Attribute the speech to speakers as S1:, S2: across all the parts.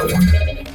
S1: angielsku.
S2: Halo,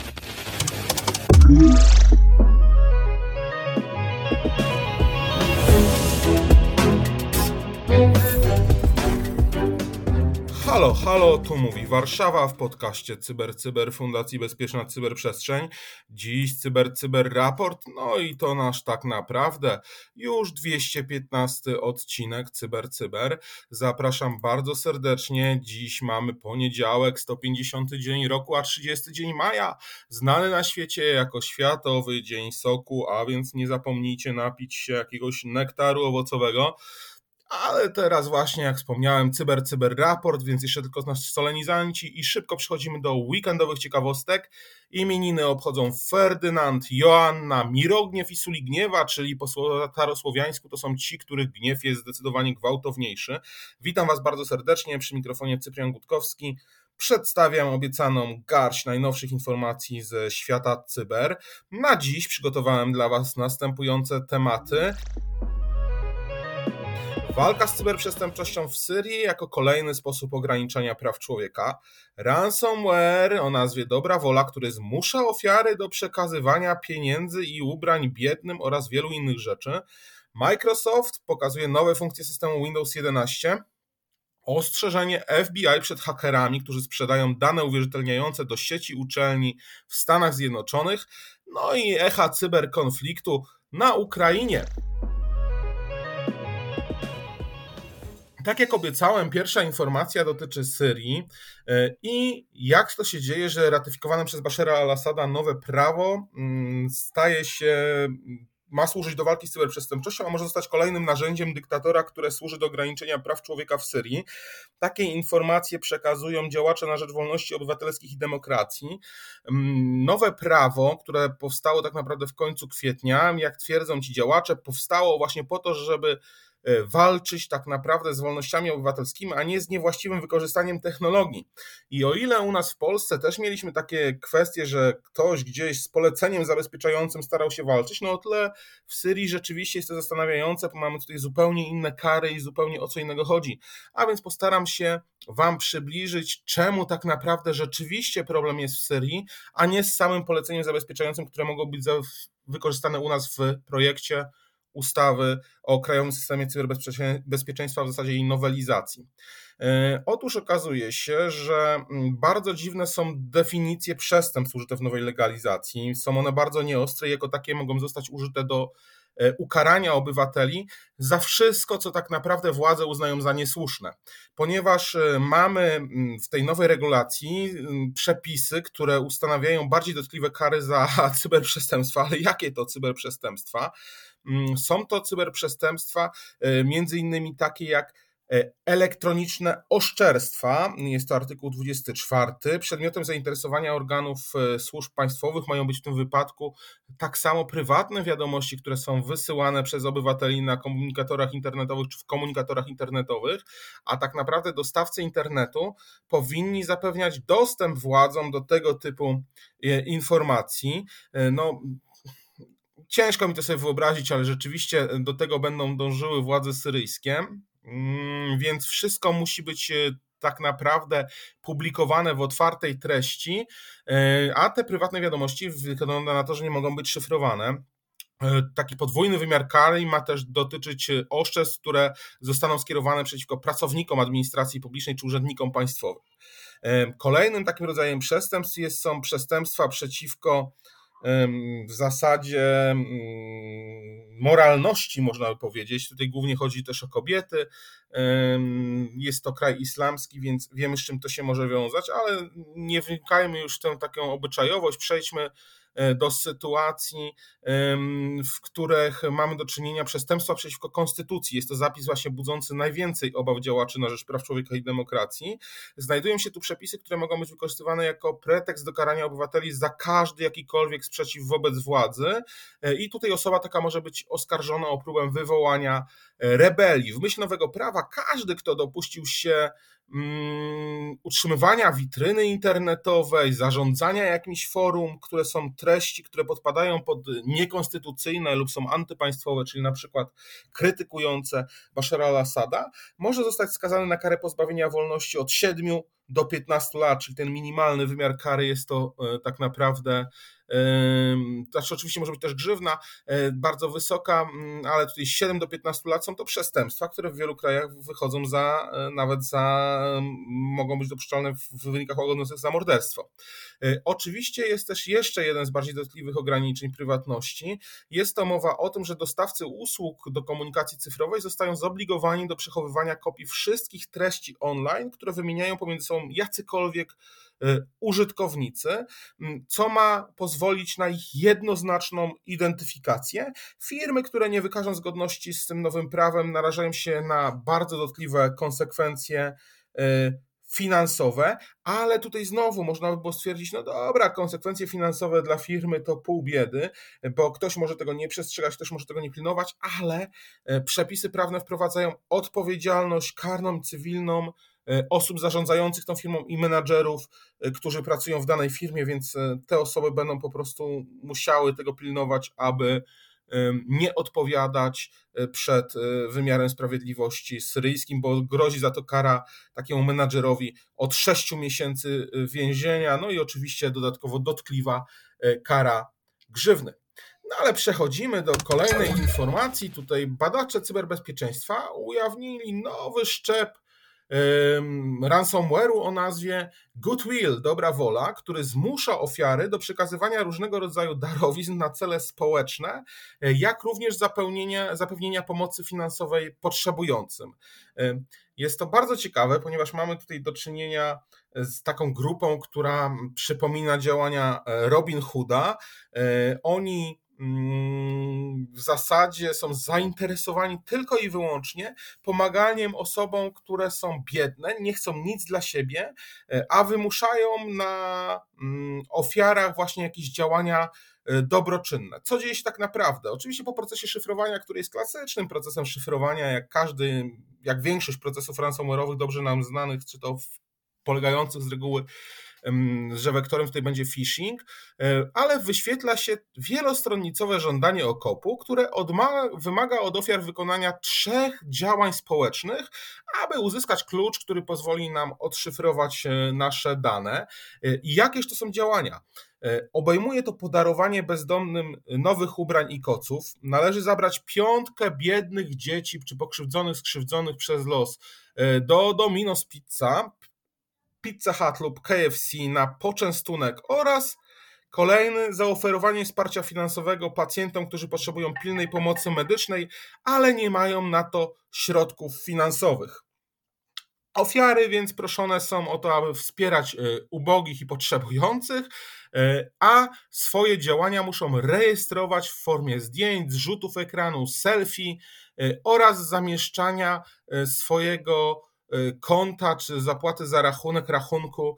S2: halo, tu mówi Warszawa w podcaście Cyber Cyber Fundacji Bezpieczna Cyberprzestrzeń. Dziś Cyber Cyber Raport, no i to nasz tak naprawdę już 215 odcinek Cyber Cyber. Zapraszam bardzo serdecznie. Dziś mamy poniedziałek, 150 dzień roku, a 30 dzień maja, znany na świecie jako Światowy Dzień Soku, a więc nie zapomnijcie napić się jakiegoś nektaru owocowego. Ale teraz właśnie, jak wspomniałem, cyber, cyber raport, więc jeszcze tylko nasz solenizanci i szybko przechodzimy do weekendowych ciekawostek. Imieniny obchodzą Ferdynand, Joanna, Mirogniew i Suligniewa, czyli po starosłowiańsku to są ci, których gniew jest zdecydowanie gwałtowniejszy. Witam Was bardzo serdecznie, przy mikrofonie Cyprian Gutkowski. Przedstawiam obiecaną garść najnowszych informacji ze świata cyber. Na dziś przygotowałem dla Was następujące tematy. Walka z cyberprzestępczością w Syrii jako kolejny sposób ograniczania praw człowieka. Ransomware o nazwie Dobra Wola, który zmusza ofiary do przekazywania pieniędzy i ubrań biednym oraz wielu innych rzeczy. Microsoft pokazuje nowe funkcje systemu Windows 11. Ostrzeżenie FBI przed hakerami, którzy sprzedają dane uwierzytelniające do sieci uczelni w Stanach Zjednoczonych. No i echa cyberkonfliktu na Ukrainie. Tak jak obiecałem, pierwsza informacja dotyczy Syrii e, i jak to się dzieje, że ratyfikowane przez Bashara al-Assada nowe prawo mm, staje się, ma służyć do walki z cyberprzestępczością, a może zostać kolejnym narzędziem dyktatora, które służy do ograniczenia praw człowieka w Syrii. Takie informacje przekazują działacze na rzecz wolności obywatelskich i demokracji. Mm, nowe prawo, które powstało tak naprawdę w końcu kwietnia, jak twierdzą ci działacze, powstało właśnie po to, żeby walczyć tak naprawdę z wolnościami obywatelskimi, a nie z niewłaściwym wykorzystaniem technologii. I o ile u nas w Polsce też mieliśmy takie kwestie, że ktoś gdzieś z poleceniem zabezpieczającym starał się walczyć, no o tyle w Syrii rzeczywiście jest to zastanawiające, bo mamy tutaj zupełnie inne kary i zupełnie o co innego chodzi. A więc postaram się Wam przybliżyć, czemu tak naprawdę rzeczywiście problem jest w Syrii, a nie z samym poleceniem zabezpieczającym, które mogą być wykorzystane u nas w projekcie ustawy o Krajowym Systemie Cyberbezpieczeństwa, w zasadzie jej nowelizacji. E, otóż okazuje się, że mm, bardzo dziwne są definicje przestępstw użyte w nowej legalizacji. Są one bardzo nieostre i jako takie mogą zostać użyte do ukarania obywateli za wszystko, co tak naprawdę władze uznają za niesłuszne. Ponieważ e, mamy w tej nowej regulacji przepisy, które ustanawiają bardziej dotkliwe kary za cyberprzestępstwa, ale jakie to cyberprzestępstwa? Mm, są to cyberprzestępstwa, e, między innymi takie jak e, elektroniczne oszczerstwa, jest to artykuł 24. Przedmiotem zainteresowania organów e, służb państwowych mają być w tym wypadku tak samo prywatne wiadomości, które są wysyłane przez obywateli na komunikatorach internetowych czy w komunikatorach internetowych, a tak naprawdę dostawcy internetu powinni zapewniać dostęp władzom do tego typu informacji. No, Ciężko mi to sobie wyobrazić, ale rzeczywiście do tego będą dążyły władze syryjskie, więc wszystko musi być e, tak naprawdę publikowane w otwartej treści, e, a te prywatne wiadomości wygląda na to, że nie mogą być szyfrowane. E, taki podwójny wymiar kary ma też dotyczyć oszczerstw, które zostaną skierowane przeciwko pracownikom administracji publicznej czy urzędnikom państwowym. Kolejnym takim rodzajem przestępstw jest, są przestępstwa przeciwko w zasadzie moralności, można by powiedzieć. Tutaj głównie chodzi też o kobiety. Jest to kraj islamski, więc wiemy, z czym to się może wiązać, ale nie wnikajmy już w tę taką obyczajowość. Przejdźmy do sytuacji, w których mamy do czynienia przestępstwa przeciwko konstytucji. Jest to zapis właśnie budzący najwięcej obaw działaczy na rzecz praw człowieka i demokracji. Znajdują się tu przepisy, które mogą być wykorzystywane jako pretekst do karania obywateli za każdy jakikolwiek sprzeciw wobec władzy. E, I tutaj osoba taka może być oskarżona o próbę wywołania e, rebelii. W myśl nowego prawa każdy, kto dopuścił się utrzymywania witryny internetowej, zarządzania jakimś forum, które są treści, które podpadają pod niekonstytucyjne lub są antypaństwowe, czyli na przykład krytykujące Bashara al-Assada, może zostać skazany na karę pozbawienia wolności od 7 do 15 lat, czyli ten minimalny wymiar kary jest to tak naprawdę znaczy oczywiście może być też grzywna e, bardzo wysoka, mm, ale tutaj 7 do 15 lat są to przestępstwa, które w wielu krajach wychodzą za, e, nawet za, mogą być dopuszczalne w wynikach łagodzących za morderstwo. E, oczywiście jest też jeszcze jeden z bardziej dotkliwych ograniczeń prywatności. Jest to mowa o tym, że dostawcy usług do komunikacji cyfrowej zostają zobligowani do przechowywania kopii wszystkich treści online, które wymieniają pomiędzy sobą jacykolwiek Y, użytkownicy, co ma pozwolić na ich jednoznaczną identyfikację. Firmy, które nie wykażą zgodności z tym nowym prawem, narażają się na bardzo dotkliwe konsekwencje y, finansowe, ale tutaj znowu można by było stwierdzić, no dobra, konsekwencje finansowe dla firmy to pół biedy, bo ktoś może tego nie przestrzegać, ktoś może tego nie pilnować, ale y, przepisy prawne wprowadzają odpowiedzialność karną cywilną E, osób zarządzających tą firmą i menadżerów, e, którzy pracują w danej firmie, więc e, te osoby będą po prostu musiały tego pilnować, aby nie odpowiadać przed wymiarem sprawiedliwości syryjskim, bo grozi za to kara takiemu menadżerowi od 6 miesięcy więzienia, no i oczywiście dodatkowo dotkliwa kara grzywny. No ale przechodzimy do kolejnej informacji. Tutaj badacze cyberbezpieczeństwa ujawnili nowy szczep ransomware'u o nazwie Goodwill, dobra wola, który zmusza ofiary do przekazywania różnego rodzaju darowizn na cele społeczne, e, jak również zapewnienia, pomocy finansowej potrzebującym. Jest to bardzo ciekawe, ponieważ mamy tutaj do czynienia z taką grupą, która przypomina działania e, Robin Hooda. E, oni w zasadzie są zainteresowani tylko i wyłącznie pomaganiem osobom, które są biedne, nie chcą nic dla siebie, e, a wymuszają na mm, ofiarach właśnie jakieś działania e, dobroczynne. Co dzieje się tak naprawdę? Oczywiście po procesie szyfrowania, który jest klasycznym procesem szyfrowania, jak każdy, jak większość procesów ransomware'owych dobrze nam znanych, czy to polegających z reguły że wektorem tutaj będzie phishing, e, ale wyświetla się wielostronnicowe żądanie okopu, które wymaga od ofiar wykonania trzech działań społecznych, aby uzyskać klucz, który pozwoli nam odszyfrować e, nasze dane. E, I jakież to są działania? Obejmuje to podarowanie bezdomnym nowych ubrań i koców. Należy zabrać piątkę biednych dzieci czy pokrzywdzonych, skrzywdzonych przez los do Domino's Pizza, Pizza Hut lub KFC na poczęstunek oraz kolejny zaoferowanie wsparcia finansowego pacjentom, którzy potrzebują pilnej pomocy medycznej, ale nie mają na to środków finansowych. Ofiary więc proszone są o to, aby wspierać y, ubogich i potrzebujących, y, a swoje działania muszą rejestrować w formie zdjęć, zrzutów ekranu, selfie y, oraz zamieszczania swojego konta czy zapłaty za rachunek rachunku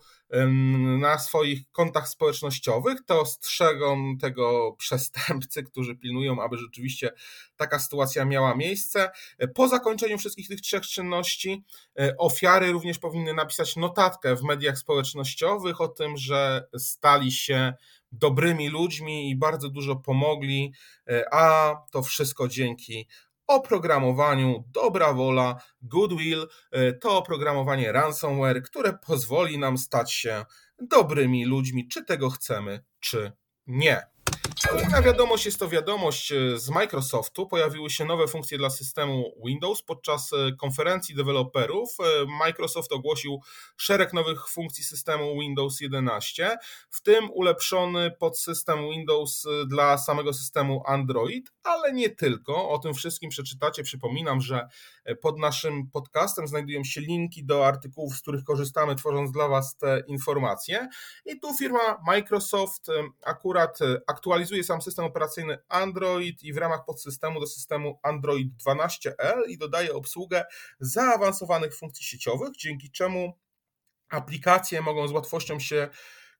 S2: na swoich kontach społecznościowych, to ostrzegą tego przestępcy, którzy pilnują, aby rzeczywiście taka sytuacja miała miejsce. Po zakończeniu wszystkich tych trzech czynności y, ofiary również powinny napisać notatkę w mediach społecznościowych o tym, że stali się dobrymi ludźmi i bardzo dużo pomogli, y, a to wszystko dzięki oprogramowaniu dobra wola, goodwill e, to oprogramowanie ransomware, które pozwoli nam stać się dobrymi ludźmi, czy tego chcemy, czy nie. Kolejna wiadomość jest to wiadomość e, z Microsoftu. Pojawiły się nowe funkcje dla systemu Windows. Podczas e, konferencji deweloperów e, Microsoft ogłosił szereg nowych funkcji systemu Windows 11, w tym ulepszony podsystem Windows dla samego systemu Android, ale nie tylko. O tym wszystkim przeczytacie. Przypominam, że pod naszym podcastem znajdują się linki do artykułów, z których korzystamy, tworząc dla Was te informacje. I tu firma Microsoft akurat aktualizuje sam system operacyjny Android i w ramach podsystemu do systemu Android 12L i dodaje obsługę zaawansowanych funkcji sieciowych, dzięki czemu aplikacje mogą z łatwością się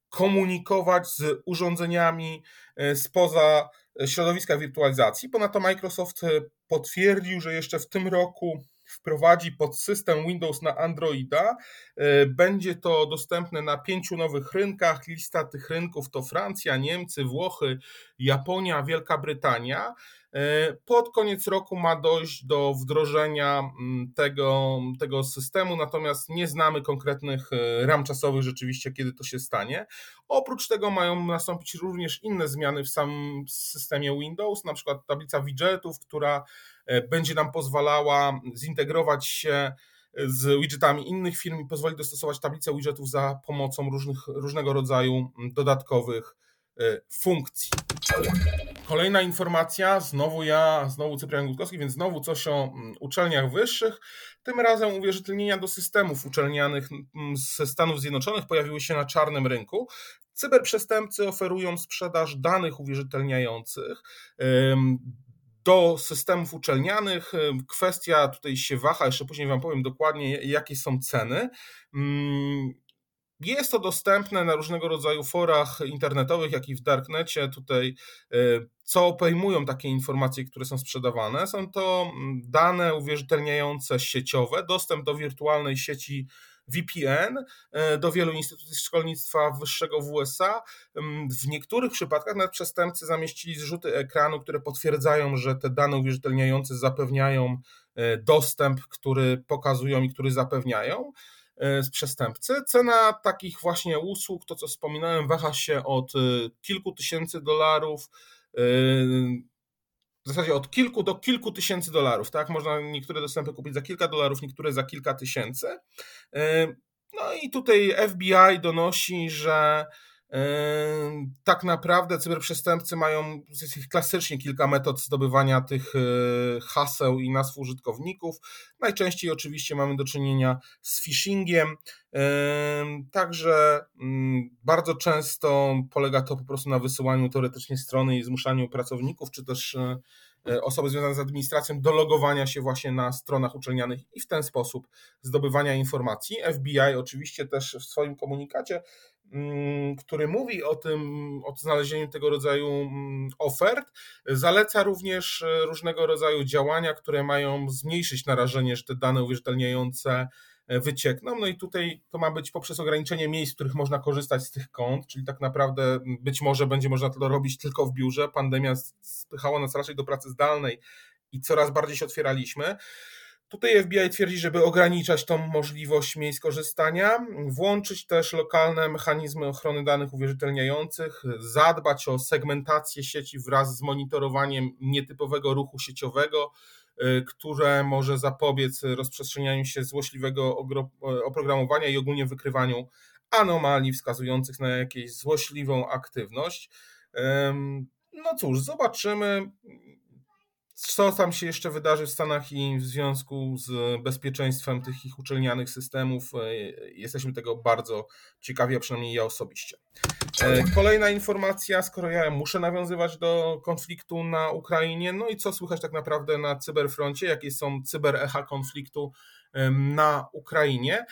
S2: komunikować z urządzeniami e, spoza środowiska wirtualizacji. Ponadto Microsoft potwierdził, że jeszcze w tym roku wprowadzi podsystem Windows na Androida. Będzie to dostępne na pięciu nowych rynkach. Lista tych rynków to Francja, Niemcy, Włochy, Japonia, Wielka Brytania. E, pod koniec roku ma dojść do wdrożenia mm, tego, tego systemu, natomiast nie znamy konkretnych e, ram czasowych rzeczywiście, kiedy to się stanie. Oprócz tego mają nastąpić również inne zmiany w samym systemie Windows, na przykład tablica widgetów, która e, będzie nam pozwalała zintegrować się z widgetami innych firm i pozwoli dostosować tablicę widgetów za pomocą różnych, różnego rodzaju mm, dodatkowych funkcji. Kolejna informacja, znowu ja, znowu Cyprian Gutkowski, więc znowu coś o mm, uczelniach wyższych. Tym razem uwierzytelnienia do systemów uczelnianych mm, ze Stanów Zjednoczonych pojawiły się na czarnym rynku. Cyberprzestępcy oferują sprzedaż danych uwierzytelniających do systemów uczelnianych. Kwestia tutaj się waha, jeszcze później Wam powiem dokładnie, jakie są ceny. Jest to dostępne na różnego rodzaju forach internetowych, jak i w darknecie. Tutaj, e, co obejmują takie informacje, które są sprzedawane? Są to mm, dane uwierzytelniające sieciowe, dostęp do wirtualnej sieci VPN e, do wielu instytucji szkolnictwa wyższego w USA. Mm, w niektórych przypadkach nawet przestępcy zamieścili zrzuty ekranu, które potwierdzają, że te dane uwierzytelniające zapewniają e, dostęp, który pokazują i który zapewniają. E, z przestępcy. Cena takich właśnie usług, to co wspominałem, waha się od e, kilku tysięcy dolarów e, w zasadzie od kilku do kilku tysięcy dolarów, tak? Można niektóre dostępy kupić za kilka dolarów, niektóre za kilka tysięcy. No i tutaj FBI donosi, że tak naprawdę cyberprzestępcy mają klasycznie kilka metod zdobywania tych e, haseł i nazw użytkowników. Najczęściej oczywiście mamy do czynienia z phishingiem. Także mm, bardzo często polega to po prostu na wysyłaniu teoretycznie strony i zmuszaniu pracowników, czy też e, e, osoby związane z administracją do logowania się właśnie na stronach uczelnianych i w ten sposób zdobywania informacji. FBI oczywiście też w swoim komunikacie który mówi o tym, o znalezieniu tego rodzaju mm, ofert, zaleca również e, różnego rodzaju działania, które mają zmniejszyć narażenie, że te dane uwierzytelniające e, wyciekną. No i tutaj to ma być poprzez ograniczenie miejsc, w których można korzystać z tych kont, czyli tak naprawdę być może będzie można to robić tylko w biurze. Pandemia spychała nas raczej do pracy zdalnej i coraz bardziej się otwieraliśmy. Tutaj FBI twierdzi, żeby ograniczać tą możliwość miejsc korzystania, włączyć też lokalne mechanizmy ochrony danych uwierzytelniających, zadbać o segmentację sieci wraz z monitorowaniem nietypowego ruchu sieciowego, y, które może zapobiec rozprzestrzenianiu się złośliwego oprogramowania i ogólnie wykrywaniu anomalii wskazujących na jakąś złośliwą aktywność. No cóż, zobaczymy co tam się jeszcze wydarzy w Stanach i w związku z bezpieczeństwem tych ich uczelnianych systemów. E, jesteśmy tego bardzo ciekawi, a przynajmniej ja osobiście. E, kolejna informacja, skoro ja muszę nawiązywać do konfliktu na Ukrainie, no i co słychać tak naprawdę na cyberfroncie, jakie są cyberecha konfliktu na Ukrainie.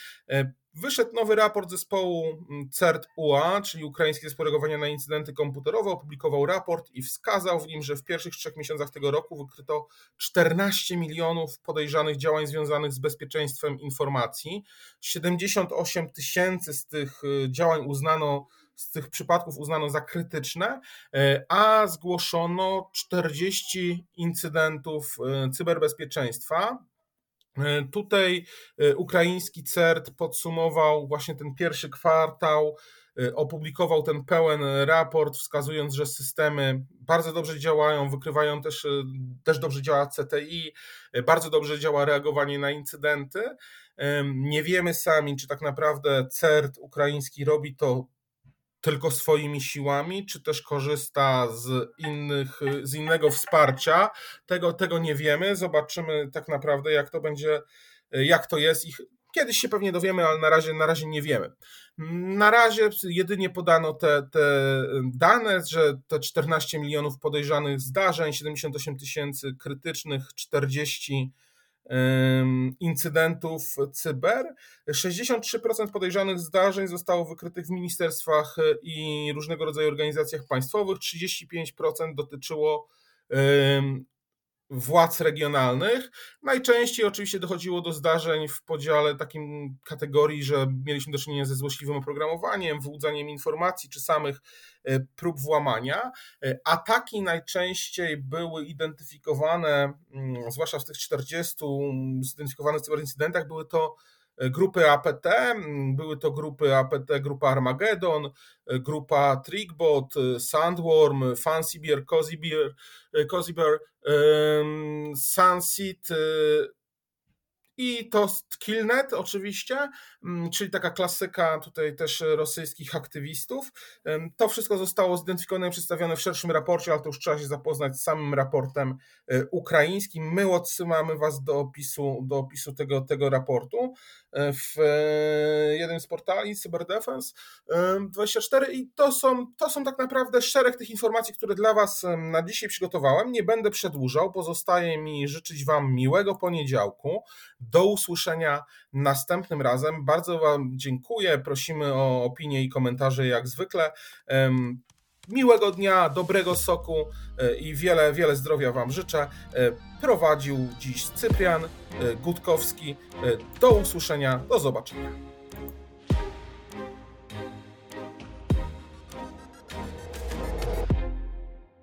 S2: Wyszedł nowy raport zespołu mm, CERT-UA, czyli Ukraiński Zespół Reagowania na Incydenty Komputerowe, opublikował raport i wskazał w nim, że w pierwszych trzech miesiącach tego roku wykryto 14 milionów podejrzanych działań związanych z bezpieczeństwem informacji. 78 tysięcy z tych y, działań uznano z tych przypadków uznano za krytyczne, y, a zgłoszono 40 incydentów y, cyberbezpieczeństwa. E, tutaj e, ukraiński CERT podsumował właśnie ten pierwszy kwartał, e, opublikował ten pełen raport, wskazując, że systemy bardzo dobrze działają, wykrywają też, też dobrze działa CTI, bardzo dobrze działa reagowanie na incydenty. Nie wiemy sami, czy tak naprawdę CERT ukraiński robi to tylko swoimi siłami, czy też korzysta z, innych, z innego wsparcia. Tego, tego nie wiemy. Zobaczymy tak naprawdę, jak to będzie, jak to jest. Ich kiedyś się pewnie dowiemy, ale na razie, na razie nie wiemy. Na razie jedynie podano te, te dane, że te 14 milionów podejrzanych zdarzeń, 78 tysięcy krytycznych, 40 incydentów cyber. 63% podejrzanych zdarzeń zostało wykrytych w ministerstwach e, i różnego rodzaju organizacjach państwowych, 35% dotyczyło władz regionalnych. Najczęściej oczywiście dochodziło do zdarzeń w podziale takim kategorii, że mieliśmy do czynienia ze złośliwym oprogramowaniem, wyłudzaniem informacji czy samych e, prób włamania. E, ataki najczęściej były identyfikowane, mm, zwłaszcza w tych 40 zidentyfikowanych cyberincydentach, były to grupy APT, były to grupy APT, grupa Armageddon, grupa Trickbot, Sandworm, Fancybear, Cozybear, Cozybear Sunseed, i to Killnet oczywiście, mm, czyli taka klasyka tutaj też rosyjskich aktywistów. To wszystko zostało zidentyfikowane i przedstawione w szerszym raporcie, ale to już trzeba się zapoznać z samym raportem e, ukraińskim. My odsyłamy Was do opisu, do opisu tego, tego raportu e, w e, jednym z portali CyberDefense 24 i to są, to są tak naprawdę szereg tych informacji, które dla Was na dzisiaj przygotowałem. Nie będę przedłużał, pozostaje mi życzyć Wam miłego poniedziałku. Do usłyszenia następnym razem. Bardzo Wam dziękuję. Prosimy o opinie i komentarze jak zwykle. Miłego dnia, dobrego soku e, i wiele, wiele zdrowia Wam życzę. E, prowadził dziś Cyprian e, Gutkowski. Do usłyszenia, do zobaczenia.